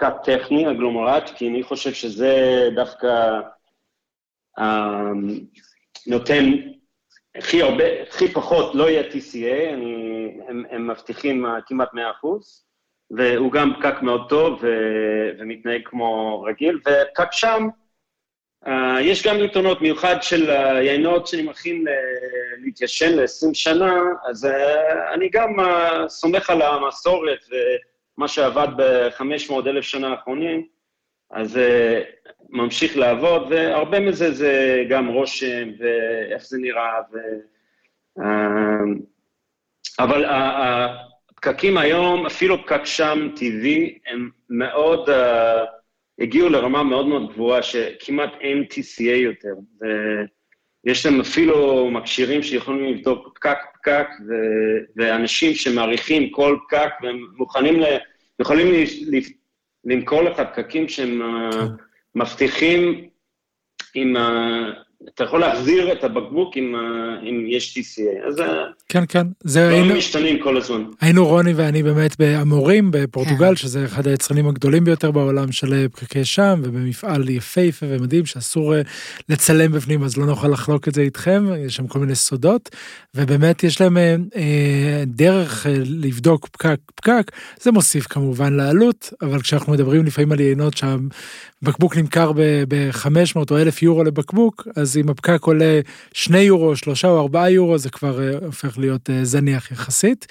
קאט טכני, אגלומרט, כי אני חושב שזה דווקא um, נותן הכי הרבה, הכי פחות, לא יהיה TCA, אני, הם, הם מבטיחים uh, כמעט 100%, והוא גם פקק מאוד טוב ו, ומתנהג כמו רגיל, ופקק שם, uh, יש גם יתרונות, מיוחד של היינות שאני מכין להתיישן ל-20 שנה, אז uh, אני גם uh, סומך על המסורת, ו... מה שעבד ב-500 אלף שנה האחרונים, אז uh, ממשיך לעבוד, והרבה מזה זה גם רושם ואיך זה נראה, ו... Uh, אבל הפקקים היום, אפילו פקק שם טבעי, הם מאוד, uh, הגיעו לרמה מאוד מאוד גבוהה, שכמעט אין TCA יותר. ויש להם אפילו מכשירים שיכולים לבדוק פקק-פקק. ואנשים שמעריכים כל פקק, והם מוכנים, ל... יכולים. למכור לך פקקים שהם uh, מבטיחים עם, אתה יכול להחזיר את הבקבוק אם, אם יש TCA, אז כן, כן. זה דברים היינו, משתנים כל הזמן. היינו רוני ואני באמת באמורים בפורטוגל, כן. שזה אחד היצרנים הגדולים ביותר בעולם של פקקי שם, ובמפעל יפהפה ומדהים שאסור אה, לצלם בפנים, אז לא נוכל לחלוק את זה איתכם, יש שם כל מיני סודות, ובאמת יש להם אה, אה דרך אה, לבדוק פקק פקק, זה מוסיף כמובן לעלות, אבל כשאנחנו מדברים לפעמים על יינות שהבקבוק נמכר ב-500 או 1,000 יורו לבקבוק, אז אם הפקק עולה 2 יורו, 3 או 4 יורו, זה כבר אה, הופך להיות אה, זניח יחסית.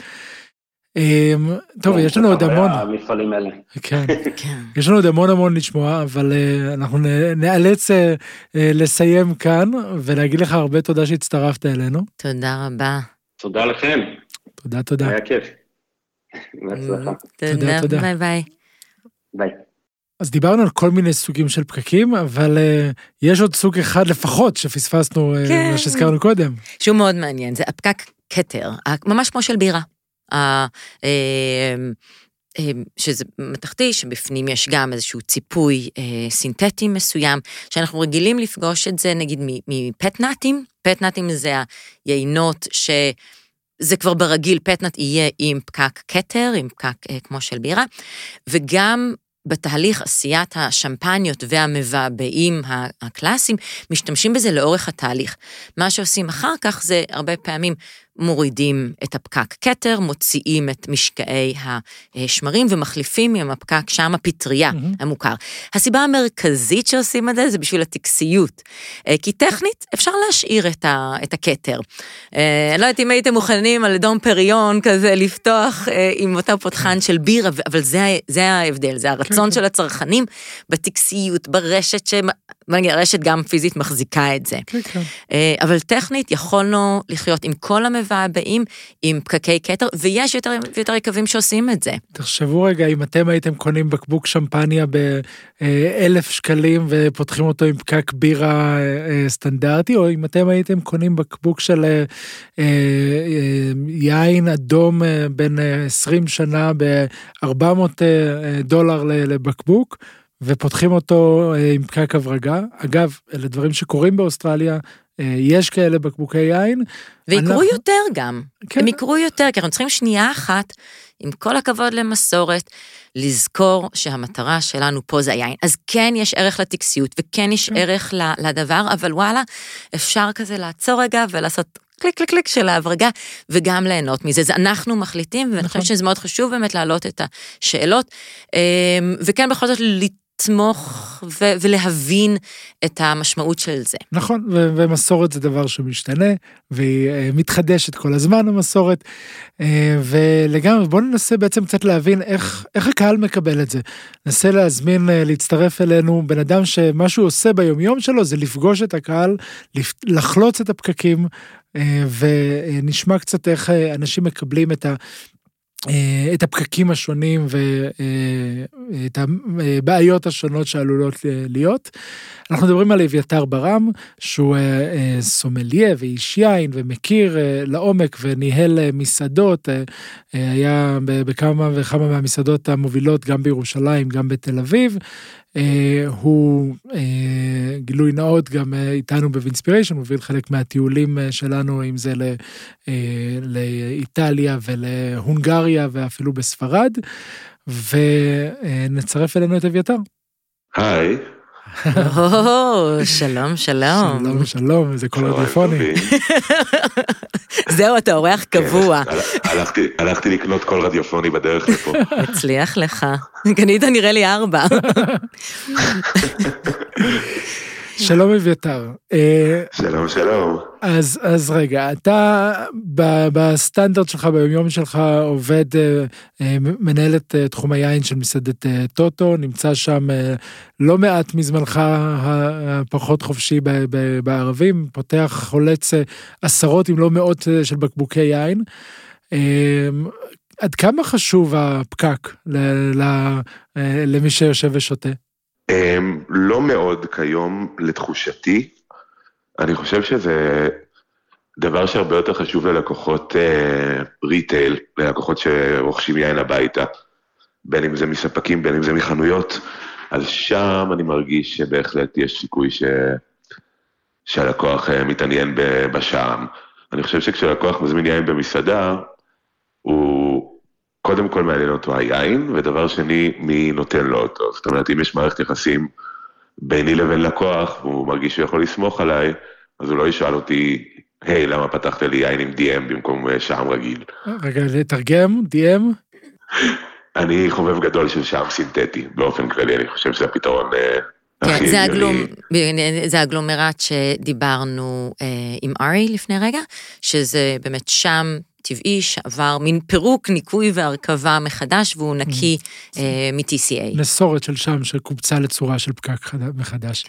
אמ, טוב, כן, יש לנו עוד המון. המפעלים האלה. כן, כן, יש לנו עוד המון המון לשמוע, אבל אה, אנחנו נאלץ לסיים כאן ולהגיד לך הרבה תודה שהצטרפת אלינו. תודה רבה. תודה לכם. תודה, תודה. היה כיף. בהצלחה. תודה, תודה. ביי ביי. ביי. אז דיברנו על כל מיני סוגים של פקקים, אבל אה, יש עוד סוג אחד לפחות שפספסנו, אה, כן. מה שהזכרנו קודם. שהוא מאוד מעניין, זה הפקק כתר, ממש כמו של בירה. אה, אה, שזה מתכתי, שבפנים יש גם איזשהו ציפוי אה, סינתטי מסוים, שאנחנו רגילים לפגוש את זה נגיד מפטנאטים, פטנאטים זה היינות שזה כבר ברגיל, פטנאט יהיה עם פקק כתר, עם פקק אה, כמו של בירה, וגם בתהליך עשיית השמפניות והמבעבעים הקלאסיים, משתמשים בזה לאורך התהליך. מה שעושים אחר כך זה הרבה פעמים מורידים את הפקק כתר, מוציאים את משקעי השמרים ומחליפים עם הפקק שם הפטריה mm-hmm. המוכר. הסיבה המרכזית שעושים את זה זה בשביל הטקסיות, אה, כי טכנית אפשר להשאיר את, ה, את הכתר. אה, אני לא יודעת אם הייתם מוכנים על דום פריון כזה לפתוח אה, עם אותו פותחן של בירה, אבל זה, זה ההבדל, זה הרצון כן, של הצרכנים בטקסיות, ברשת, שהרשת גם פיזית מחזיקה את זה. כן, כן. אבל טכנית יכולנו לחיות עם כל המב... הבאים עם פקקי כתר, ויש יותר ויותר יקבים שעושים את זה. תחשבו רגע, אם אתם הייתם קונים בקבוק שמפניה באלף שקלים ופותחים אותו עם פקק בירה אה, סטנדרטי, או אם אתם הייתם קונים בקבוק של אה, אה, יין אדום בין 20 שנה ב-400 דולר לבקבוק, ופותחים אותו עם פקק הברגה. אגב, אלה דברים שקורים באוסטרליה, יש כאלה בקבוקי יין. ויקרו אנחנו... יותר גם, כן. הם יקרו יותר, כי אנחנו צריכים שנייה אחת, עם כל הכבוד למסורת, לזכור שהמטרה שלנו פה זה היין. אז כן יש ערך לטקסיות, וכן יש כן. ערך לדבר, אבל וואלה, אפשר כזה לעצור רגע ולעשות קליק קליק קליק של ההברגה, וגם ליהנות מזה. זה אנחנו מחליטים, ואני נכון. חושבת שזה מאוד חשוב באמת להעלות את השאלות, אמ, וכן בכל זאת לתמוך ו- ולהבין את המשמעות של זה. נכון, ו- ומסורת זה דבר שמשתנה, והיא אה, מתחדשת כל הזמן המסורת, אה, ולגמרי בואו ננסה בעצם קצת להבין איך, איך הקהל מקבל את זה. ננסה להזמין, אה, להצטרף אלינו, בן אדם שמה שהוא עושה ביומיום שלו זה לפגוש את הקהל, לחלוץ את הפקקים, ונשמע קצת איך אנשים מקבלים את ה... את הפקקים השונים ואת הבעיות השונות שעלולות להיות. אנחנו מדברים על אביתר ברם, שהוא אה, סומליה ואיש יין ומכיר אה, לעומק וניהל מסעדות, היה בכמה וכמה מהמסעדות המובילות גם בירושלים, גם בתל אביב. אה, הוא אה, גילוי נאות גם אה, איתנו בווינספיריישן, מוביל חלק מהטיולים שלנו, אם זה לאיטליה ולהונגריה ואפילו בספרד, ונצרף אלינו את אביתר. היי. שלום, שלום. שלום, שלום, זה קול רדיופוני. זהו, אתה אורח קבוע. הלכתי לקנות קול רדיופוני בדרך לפה. הצליח לך. קנית נראה לי ארבע. שלום אביתר. אה, שלום שלום. אז אז רגע אתה בסטנדרט שלך ביומיום שלך עובד אה, אה, מנהל את תחום היין של מסעדת טוטו נמצא שם לא מעט מזמנך הפחות חופשי בערבים פותח חולץ עשרות אם לא מאות של בקבוקי יין. עד כמה חשוב הפקק למי שיושב ושותה? אמ, לא מאוד כיום, לתחושתי. אני חושב שזה דבר שהרבה יותר חשוב ללקוחות ריטייל, ללקוחות שרוכשים יין הביתה, בין אם זה מספקים, בין אם זה מחנויות. אז שם אני מרגיש שבהחלט יש סיכוי ש... שהלקוח מתעניין בשעם. אני חושב שכשלקוח מזמין יין במסעדה, הוא קודם כל מעניין אותו היין, ודבר שני, מי נותן לו אותו. זאת אומרת, אם יש מערכת יחסים ביני לבין לקוח, והוא מרגיש שהוא יכול לסמוך עליי, אז הוא לא ישאל אותי, היי, למה פתחת לי יין עם DM במקום שעם רגיל? רגע, לתרגם, DM? אני חובב גדול של שעם סינתטי, באופן כללי, אני חושב שזה הפתרון אה, כן, זה, הגלום, זה הגלומרט שדיברנו אה, עם ארי לפני רגע, שזה באמת שם טבעי שעבר מין פירוק, ניקוי והרכבה מחדש, והוא נקי אה, מ-TCA. נסורת של שם שקובצה לצורה של פקק מחדש.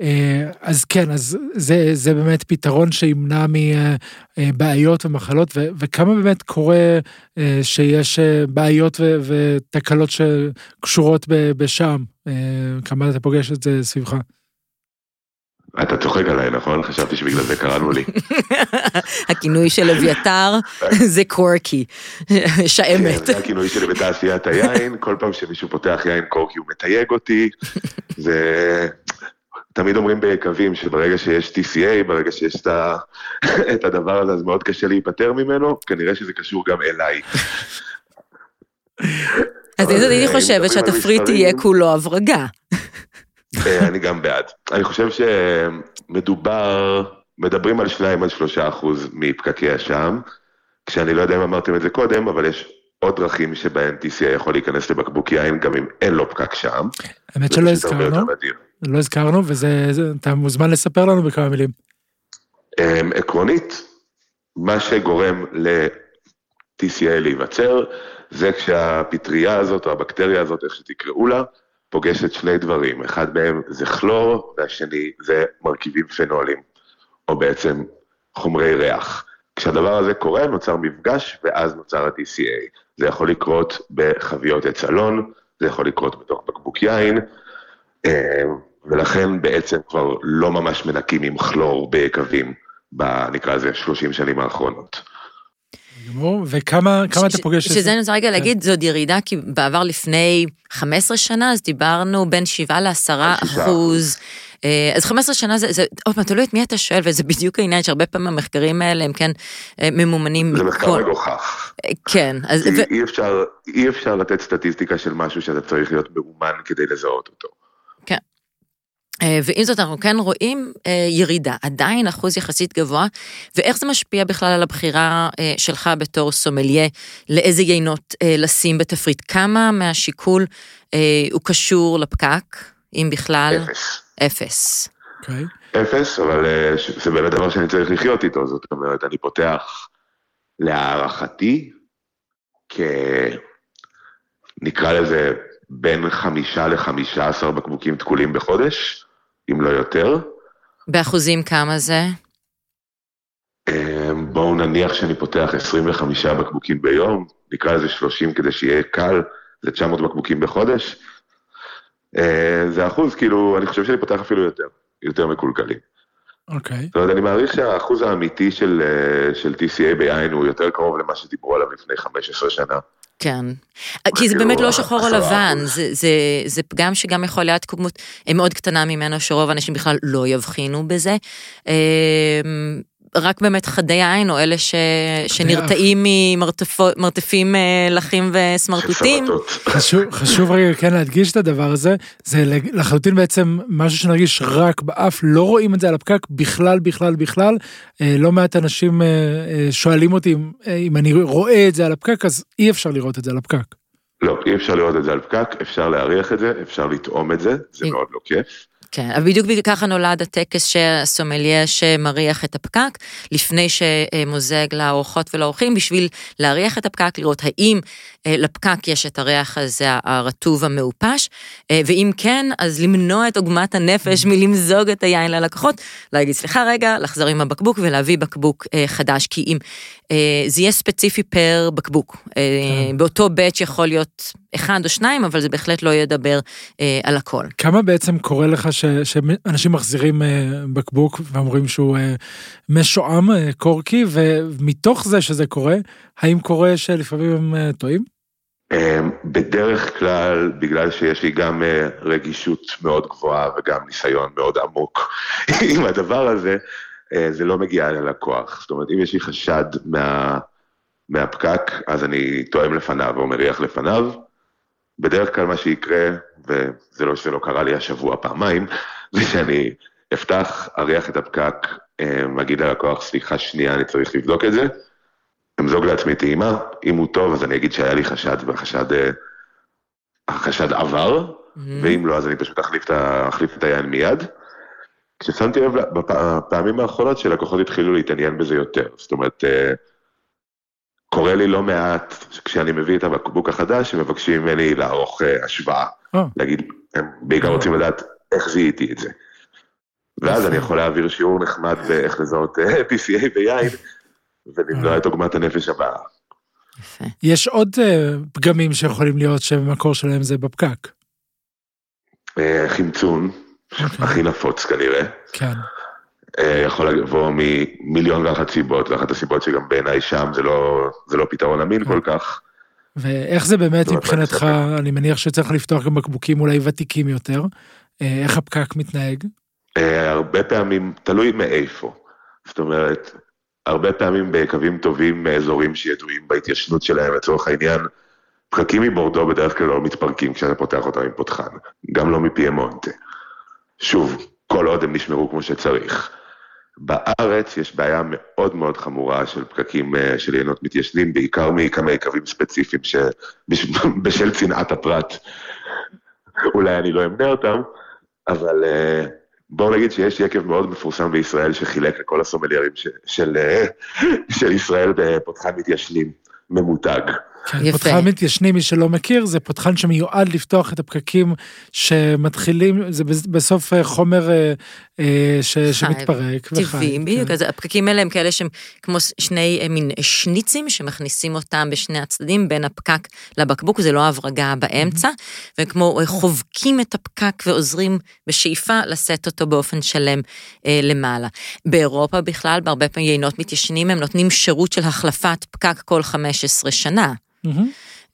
אה, אז כן, אז זה, זה באמת פתרון שימנע מבעיות ומחלות, ו, וכמה באמת קורה אה, שיש אה, בעיות ו, ותקלות שקשורות בשם? כמה אתה פוגש את זה סביבך? אתה צוחק עליי, נכון? חשבתי שבגלל זה קראנו לי. הכינוי של אביתר זה קורקי, שעמת. כן, זה הכינוי שלי בתעשיית היין, כל פעם שמישהו פותח יין קורקי הוא מתייג אותי, זה... תמיד אומרים ביקבים שברגע שיש TCA, ברגע שיש את הדבר הזה, אז מאוד קשה להיפטר ממנו, כנראה שזה קשור גם אליי. אז אני חושבת שהתפריט יהיה כולו הברגה. אה, אני גם בעד. אני חושב שמדובר, מדברים על 2 עד 3 אחוז מפקקי השם, כשאני לא יודע אם אמרתם את זה קודם, אבל יש עוד דרכים שבהן TCA יכול להיכנס לבקבוק יין גם אם אין לו פקק שם. האמת שלא הזכרנו. לא הזכרנו, וזה, אתה מוזמן לספר לנו בכמה מילים. אמ, עקרונית, מה שגורם ל-TCA להיווצר, זה כשהפטריה הזאת, או הבקטריה הזאת, איך שתקראו לה, פוגשת שני דברים. אחד מהם זה כלור, והשני זה מרכיבים פנולים, או בעצם חומרי ריח. כשהדבר הזה קורה, נוצר מפגש, ואז נוצר ה-TCA. זה יכול לקרות בחביות עץ אלון, זה יכול לקרות בתוך בקבוק יין, אמ, ולכן בעצם כבר לא ממש מנקים עם כלור ביקבים, נקרא לזה 30 שנים האחרונות. וכמה אתה פוגש את זה? שזה אני רוצה רגע כן. להגיד, זאת ירידה, כי בעבר לפני 15 שנה, אז דיברנו בין 7 ל-10 אחוז. אה, אז 15 שנה זה, זה עוד פעם, תלוי את מי אתה שואל, וזה בדיוק העניין שהרבה פעמים המחקרים האלה הם כן אה, ממומנים. זה מחקר מגוחך. אה, כן. אז... אי, ו... אי, אפשר, אי אפשר לתת סטטיסטיקה של משהו שאתה צריך להיות מאומן כדי לזהות אותו. כן. ועם זאת אנחנו כן רואים ירידה, עדיין אחוז יחסית גבוה, ואיך זה משפיע בכלל על הבחירה שלך בתור סומליה, לאיזה יינות לשים בתפריט? כמה מהשיקול הוא קשור לפקק, אם בכלל? אפס. אפס. אוקיי. אפס, אבל זה באמת דבר שאני צריך לחיות איתו, זאת אומרת, אני פותח להערכתי, כ... נקרא לזה בין חמישה לחמישה עשר בקבוקים תקולים בחודש, אם לא יותר. באחוזים כמה זה? אמ, בואו נניח שאני פותח 25 בקבוקים ביום, נקרא לזה 30 כדי שיהיה קל, זה 900 בקבוקים בחודש. אה, זה אחוז, כאילו, אני חושב שאני פותח אפילו יותר, יותר מקולקלים. אוקיי. Okay. זאת אומרת, אני מעריך שהאחוז האמיתי של, אה, של TCA ביין הוא יותר קרוב למה שדיברו עליו לפני 15 שנה. כן, כי זה באמת לא שחור או לבן, זה, זה, זה פגם שגם יכול להיות כמות מאוד קטנה ממנו, שרוב האנשים בכלל לא יבחינו בזה. רק באמת חדי עין, או אלה ש... שנרתעים ממרתפים אה, לחים וסמרטוטים. חשוב, חשוב רגע כן להדגיש את הדבר הזה, זה לחלוטין בעצם משהו שנרגיש רק באף, לא רואים את זה על הפקק בכלל, בכלל, בכלל. אה, לא מעט אנשים אה, שואלים אותי אם, אם אני רואה את זה על הפקק, אז אי אפשר לראות את זה על הפקק. לא, אי אפשר לראות את זה על פקק, אפשר להריח את זה, אפשר לטעום את זה, זה מאוד לא כיף. כן, אבל בדיוק ככה נולד הטקס שהסומליה שמריח את הפקק, לפני שמוזג לאורחות ולאורחים, בשביל להריח את הפקק, לראות האם לפקק יש את הריח הזה הרטוב המעופש, אה, ואם כן, אז למנוע את עוגמת הנפש mm. מלמזוג את היין ללקוחות, להגיד סליחה רגע, לחזור עם הבקבוק ולהביא בקבוק אה, חדש, כי אם זה יהיה ספציפי פר בקבוק, כן. באותו בית יכול להיות אחד או שניים, אבל זה בהחלט לא ידבר על הכל. כמה בעצם קורה לך ש, שאנשים מחזירים בקבוק ואומרים שהוא משועם, קורקי, ומתוך זה שזה קורה, האם קורה שלפעמים הם טועים? אמ, בדרך כלל, בגלל שיש לי גם אה, רגישות מאוד גבוהה וגם ניסיון מאוד עמוק עם הדבר הזה, אה, זה לא מגיע ללקוח. זאת אומרת, אם יש לי חשד מה, מהפקק, אז אני תואם לפניו או מריח לפניו. בדרך כלל מה שיקרה, וזה לא שזה לא קרה לי השבוע פעמיים, זה שאני אפתח, אריח את הפקק, אמ, אגיד ללקוח, סליחה שנייה, אני צריך לבדוק את זה. אמזוג לעצמי טעימה, אם הוא טוב אז אני אגיד שהיה לי חשד והחשד אה, החשד עבר, mm-hmm. ואם לא אז אני פשוט אחליף את, אחליף את היין מיד. כששמתי לב בפעמים האחרונות שלקוחות התחילו להתעניין בזה יותר, זאת אומרת, אה, קורה לי לא מעט כשאני מביא את הבקבוק החדש, הם מבקשים ממני לערוך אה, השוואה, oh. להגיד, הם בעיקר רוצים לדעת איך זיהיתי את זה. ואז אני יכול להעביר שיעור נחמד באיך לזהות PCA ביין, ולמנוע את עוגמת הנפש הבאה. יפה. יש עוד uh, פגמים שיכולים להיות שמקור שלהם זה בפקק. Uh, חמצון. אוקיי. הכי נפוץ כנראה. כן. יכול לבוא ממיליון ואחת סיבות, ואחת הסיבות שגם בעיניי שם זה לא, זה לא פתרון אמין okay. כל כך. ואיך זה באמת מבחינתך, אני מניח שצריך לפתוח גם בקבוקים אולי ותיקים יותר, איך הפקק מתנהג? הרבה פעמים, תלוי מאיפה. זאת אומרת, הרבה פעמים בקווים טובים מאזורים שידועים בהתיישנות שלהם, לצורך העניין, פקקים מבורדו בדרך כלל לא מתפרקים כשאתה פותח אותם עם פותחן, גם לא מפיימונטה. שוב, כל עוד הם נשמרו כמו שצריך. בארץ יש בעיה מאוד מאוד חמורה של פקקים אה, של יינות מתיישנים, בעיקר מכמה יקבים ספציפיים שבשל צנעת הפרט, אולי אני לא אמנה אותם, אבל uh, בואו נגיד שיש יקב מאוד מפורסם בישראל שחילק לכל הסומליירים של, של, של ישראל בפותחן מתיישנים, ממותג. כן, פותחן מתיישנים, מי שלא מכיר, זה פותחן שמיועד לפתוח את הפקקים שמתחילים, זה בסוף אה, חומר אה, אה, ש, שמתפרק. טבעי, בדיוק, כן. אז הפקקים האלה הם כאלה שהם כמו שני מין שניצים שמכניסים אותם בשני הצדדים בין הפקק לבקבוק, זה לא הברגה באמצע, וכמו חובקים את הפקק ועוזרים בשאיפה לשאת אותו באופן שלם למעלה. באירופה בכלל, בהרבה פעמים יינות מתיישנים, הם נותנים שירות של החלפת פקק כל 15 שנה.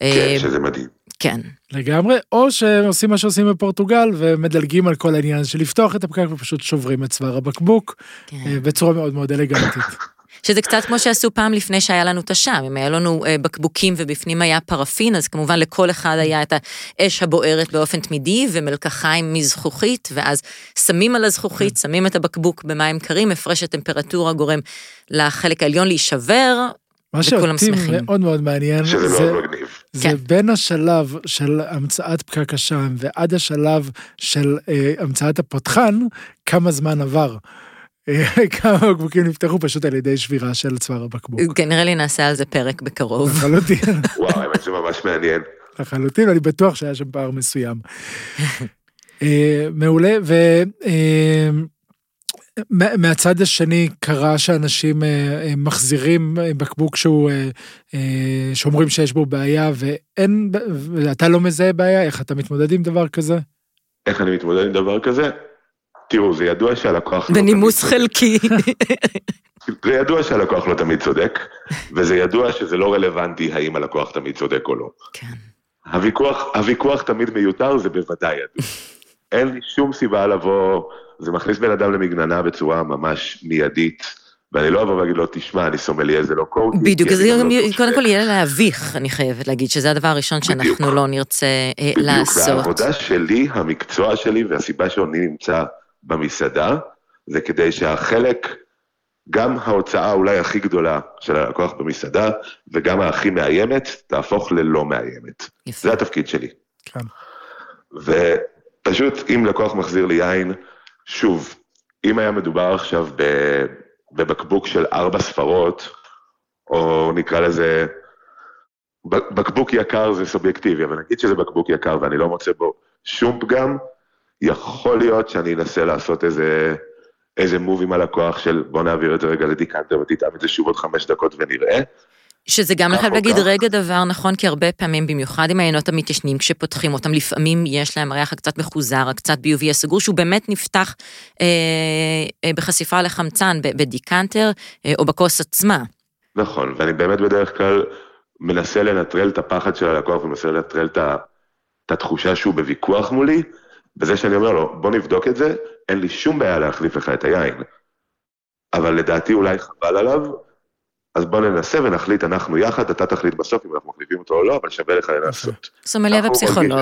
כן, שזה מדהים. כן. לגמרי, או שעושים מה שעושים בפורטוגל ומדלגים על כל העניין של לפתוח את הפקק ופשוט שוברים את צוואר הבקבוק כן. אה, בצורה מאוד מאוד אלגנטית. שזה קצת כמו שעשו פעם לפני שהיה לנו את השם, אם היה לנו אה, בקבוקים ובפנים היה פרפין, אז כמובן לכל אחד היה את האש הבוערת באופן תמידי ומלקחיים מזכוכית, ואז שמים על הזכוכית, שמים את הבקבוק במים קרים, הפרש הטמפרטורה גורם לחלק העליון להישבר, מה שאותי מאוד מאוד מעניין, זה, זה, זה כן. בין השלב של המצאת פקק השם ועד השלב של אה, המצאת הפותחן, כמה זמן עבר. אה, כמה בקבוקים נפתחו פשוט על ידי שבירה של צוואר הבקבוק. כן, נראה לי נעשה על זה פרק בקרוב. לחלוטין. וואו, האמת זה ממש מעניין. לחלוטין, אני בטוח שהיה שם פער מסוים. אה, מעולה, ו... מהצד השני קרה שאנשים אה, אה, מחזירים אה, בקבוק שהוא, שאומרים שיש בו בעיה ואין, ואתה לא מזהה בעיה, איך אתה מתמודד עם דבר כזה? איך אני מתמודד עם דבר כזה? תראו, זה ידוע שהלקוח לא בנימוס חלקי. זה ידוע שהלקוח לא תמיד צודק, וזה ידוע שזה לא רלוונטי האם הלקוח תמיד צודק או לא. כן. הוויכוח, הוויכוח תמיד מיותר, זה בוודאי ידוע. אין לי שום סיבה לבוא... זה מכניס בן אדם למגננה בצורה ממש מיידית. ואני לא אבוא ואגיד לו, תשמע, אני סומליה, זה לא קורקי. בדיוק, אז לא קודם כל יהיה להביך, אני חייבת להגיד, שזה הדבר הראשון שאנחנו לא נרצה אה, לעשות. בדיוק, העבודה שלי, המקצוע שלי, והסיבה שאני נמצא במסעדה, זה כדי שהחלק, גם ההוצאה אולי הכי גדולה של הלקוח במסעדה, וגם הכי מאיימת, תהפוך ללא מאיימת. יפה. זה התפקיד שלי. כן. ופשוט, אם לקוח מחזיר לי יין, שוב, אם היה מדובר עכשיו בבקבוק של ארבע ספרות, או נקרא לזה, בקבוק יקר זה סובייקטיבי, אבל נגיד שזה בקבוק יקר ואני לא מוצא בו שום פגם, יכול להיות שאני אנסה לעשות איזה, איזה מוב עם הלקוח של בוא נעביר את זה רגע לדיקנטר ותטעם את זה שוב עוד חמש דקות ונראה. שזה גם לחייב להגיד רגע דבר נכון, כי הרבה פעמים, במיוחד עם העיינות המתיישנים, כשפותחים אותם, לפעמים יש להם ריח הקצת מחוזר, הקצת ביובי הסגור, שהוא באמת נפתח אה, אה, בחשיפה לחמצן בדיקנטר אה, או בכוס עצמה. נכון, ואני באמת בדרך כלל מנסה לנטרל את הפחד של הלקוח ומנסה לנטרל את, את התחושה שהוא בוויכוח מולי, בזה שאני אומר לו, בוא נבדוק את זה, אין לי שום בעיה להחליף לך את היין. אבל לדעתי אולי חבל עליו, אז בוא ננסה ונחליט אנחנו יחד, אתה תחליט בסוף אם אנחנו מחליפים אותו או לא, אבל שווה לך לנסות. סומליה ופסיכולוג.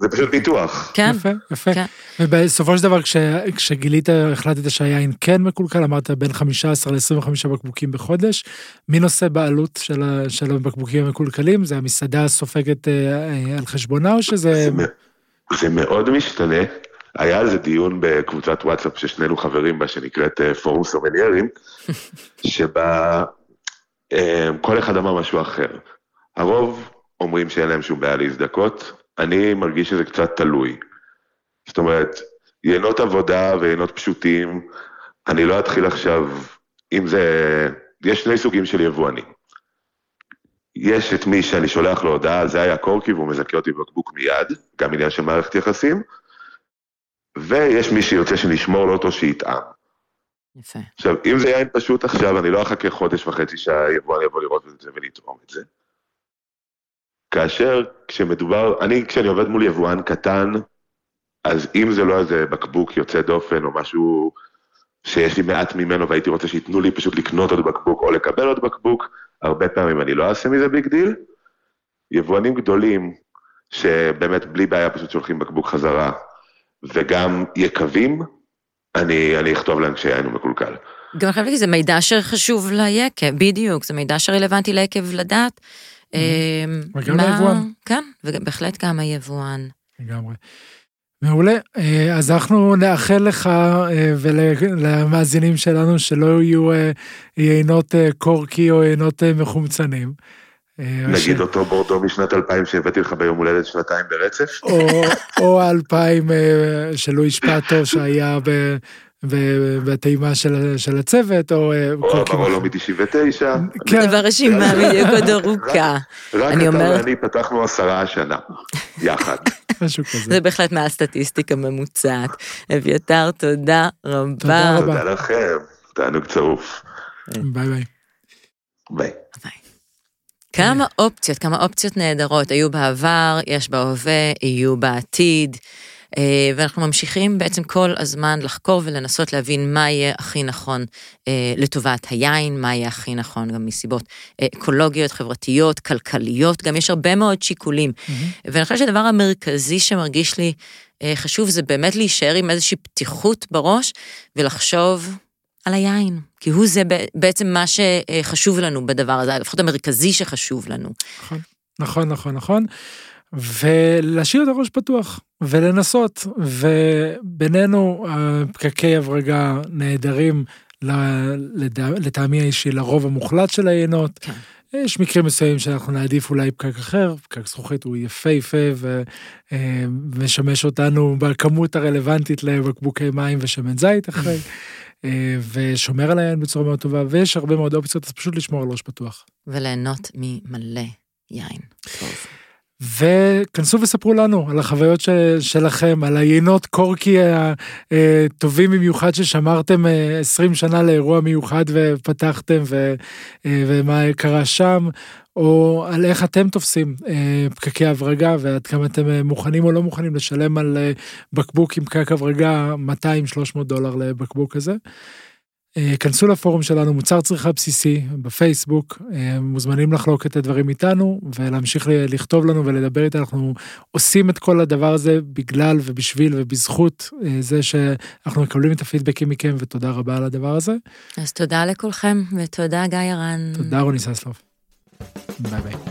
זה פשוט פיתוח. כן. יפה, יפה. כן. ובסופו של דבר, כש, כשגילית, החלטת שהיין כן מקולקל, אמרת בין 15 ל-25 בקבוקים בחודש. מי נושא בעלות של, של הבקבוקים המקולקלים? זה המסעדה סופגת אה, אה, על חשבונה, או שזה... זה, זה מאוד משתנה. היה על זה דיון בקבוצת וואטסאפ ששנינו חברים בה, שנקראת אה, פורום סומניירים, שבה אה, כל אחד אמר משהו אחר. הרוב אומרים שאין להם שום בעיה להזדכות, אני מרגיש שזה קצת תלוי. זאת אומרת, יינות עבודה ויינות פשוטים, אני לא אתחיל עכשיו, אם זה... יש שני סוגים של יבואנים. יש את מי שאני שולח לו הודעה, זה היה קורקי והוא מזכה אותי בבקבוק מיד, גם עניין של מערכת יחסים, ויש מי שיוצא שנשמור לו אותו שיטעם. יפה. עכשיו, אם זה יין פשוט עכשיו, אני לא אחכה חודש וחצי שהיבואן יבוא לראות את זה ולטעום את זה. כאשר כשמדובר, אני כשאני עובד מול יבואן קטן, אז אם זה לא איזה בקבוק יוצא דופן או משהו שיש לי מעט ממנו והייתי רוצה שייתנו לי פשוט לקנות עוד בקבוק או לקבל עוד בקבוק, הרבה פעמים אני לא אעשה מזה big deal. יבואנים גדולים, שבאמת בלי בעיה פשוט שולחים בקבוק חזרה, וגם יקבים, אני, אני אכתוב להם כשהיין הוא מקולקל. גם חייב להגיד, זה מידע שחשוב ליקב, בדיוק, זה מידע שרלוונטי ליקב לדעת. וגם ליבואן. כן, ובהחלט גם היבואן. לגמרי. מעולה, אה, אז אנחנו נאחל לך אה, ולמאזינים שלנו שלא יהיו אה, יינות קורקי או יינות מחומצנים. נגיד ש... אותו בורדו משנת 2000 שהבאתי לך ביום הולדת שנתיים ברצף? או, או 2000 של לואיש פאטו שהיה ב... בטעימה של, של הצוות, או... או ברולו מ-99. כן. ברשימה בדיוק עוד ארוכה. רק אתה ואני פתחנו עשרה השנה, יחד. משהו כזה. זה בהחלט מהסטטיסטיקה ממוצעת. אביתר, תודה רבה. תודה רבה. תודה לכם, תענוג צרוף. ביי ביי. ביי. כמה אופציות, כמה אופציות נהדרות היו בעבר, יש בהווה, יהיו בעתיד. אה, ואנחנו ממשיכים בעצם כל הזמן לחקור ולנסות להבין מה יהיה הכי נכון אה, לטובת היין, מה יהיה הכי נכון גם מסיבות אה, אקולוגיות, חברתיות, כלכליות, גם יש הרבה מאוד שיקולים. אמ-המ. ואני חושבת שהדבר המרכזי שמרגיש לי חשוב זה באמת להישאר עם איזושהי פתיחות בראש ולחשוב על היין, כי הוא זה בעצם מה שחשוב לנו בדבר הזה, לפחות המרכזי שחשוב לנו. נכון, נכון, נכון, נכון. ולהשאיר את הראש פתוח ולנסות ובינינו פקקי הברגה נהדרים לטעמי האישי לרוב המוחלט של היינות. כן. יש מקרים מסוימים שאנחנו נעדיף אולי פקק אחר, פקק זכוכית הוא יפהפה ומשמש אותנו בכמות הרלוונטית לבקבוקי מים ושמן זית אחרי, ושומר על העין בצורה מאוד טובה, ויש הרבה מאוד אופציות, אז פשוט לשמור על ראש פתוח. וליהנות ממלא יין. טוב. וכנסו וספרו לנו על החוויות שלכם, על היינות קורקי הטובים במיוחד ששמרתם 20 שנה לאירוע מיוחד ופתחתם ו, ומה קרה שם, או על איך אתם תופסים פקקי הברגה ועד כמה אתם מוכנים או לא מוכנים לשלם על בקבוק עם פקק הברגה 200-300 דולר לבקבוק הזה. אה, כנסו לפורום שלנו מוצר צריכה בסיסי בפייסבוק אה, מוזמנים לחלוק את הדברים איתנו ולהמשיך לכתוב לנו ולדבר איתנו אנחנו עושים את כל הדבר הזה בגלל ובשביל ובזכות אה, זה שאנחנו מקבלים את הפידבקים מכם ותודה רבה על הדבר הזה. אז תודה לכולכם ותודה גיא רן. תודה רוני ססלוב. ביי ביי.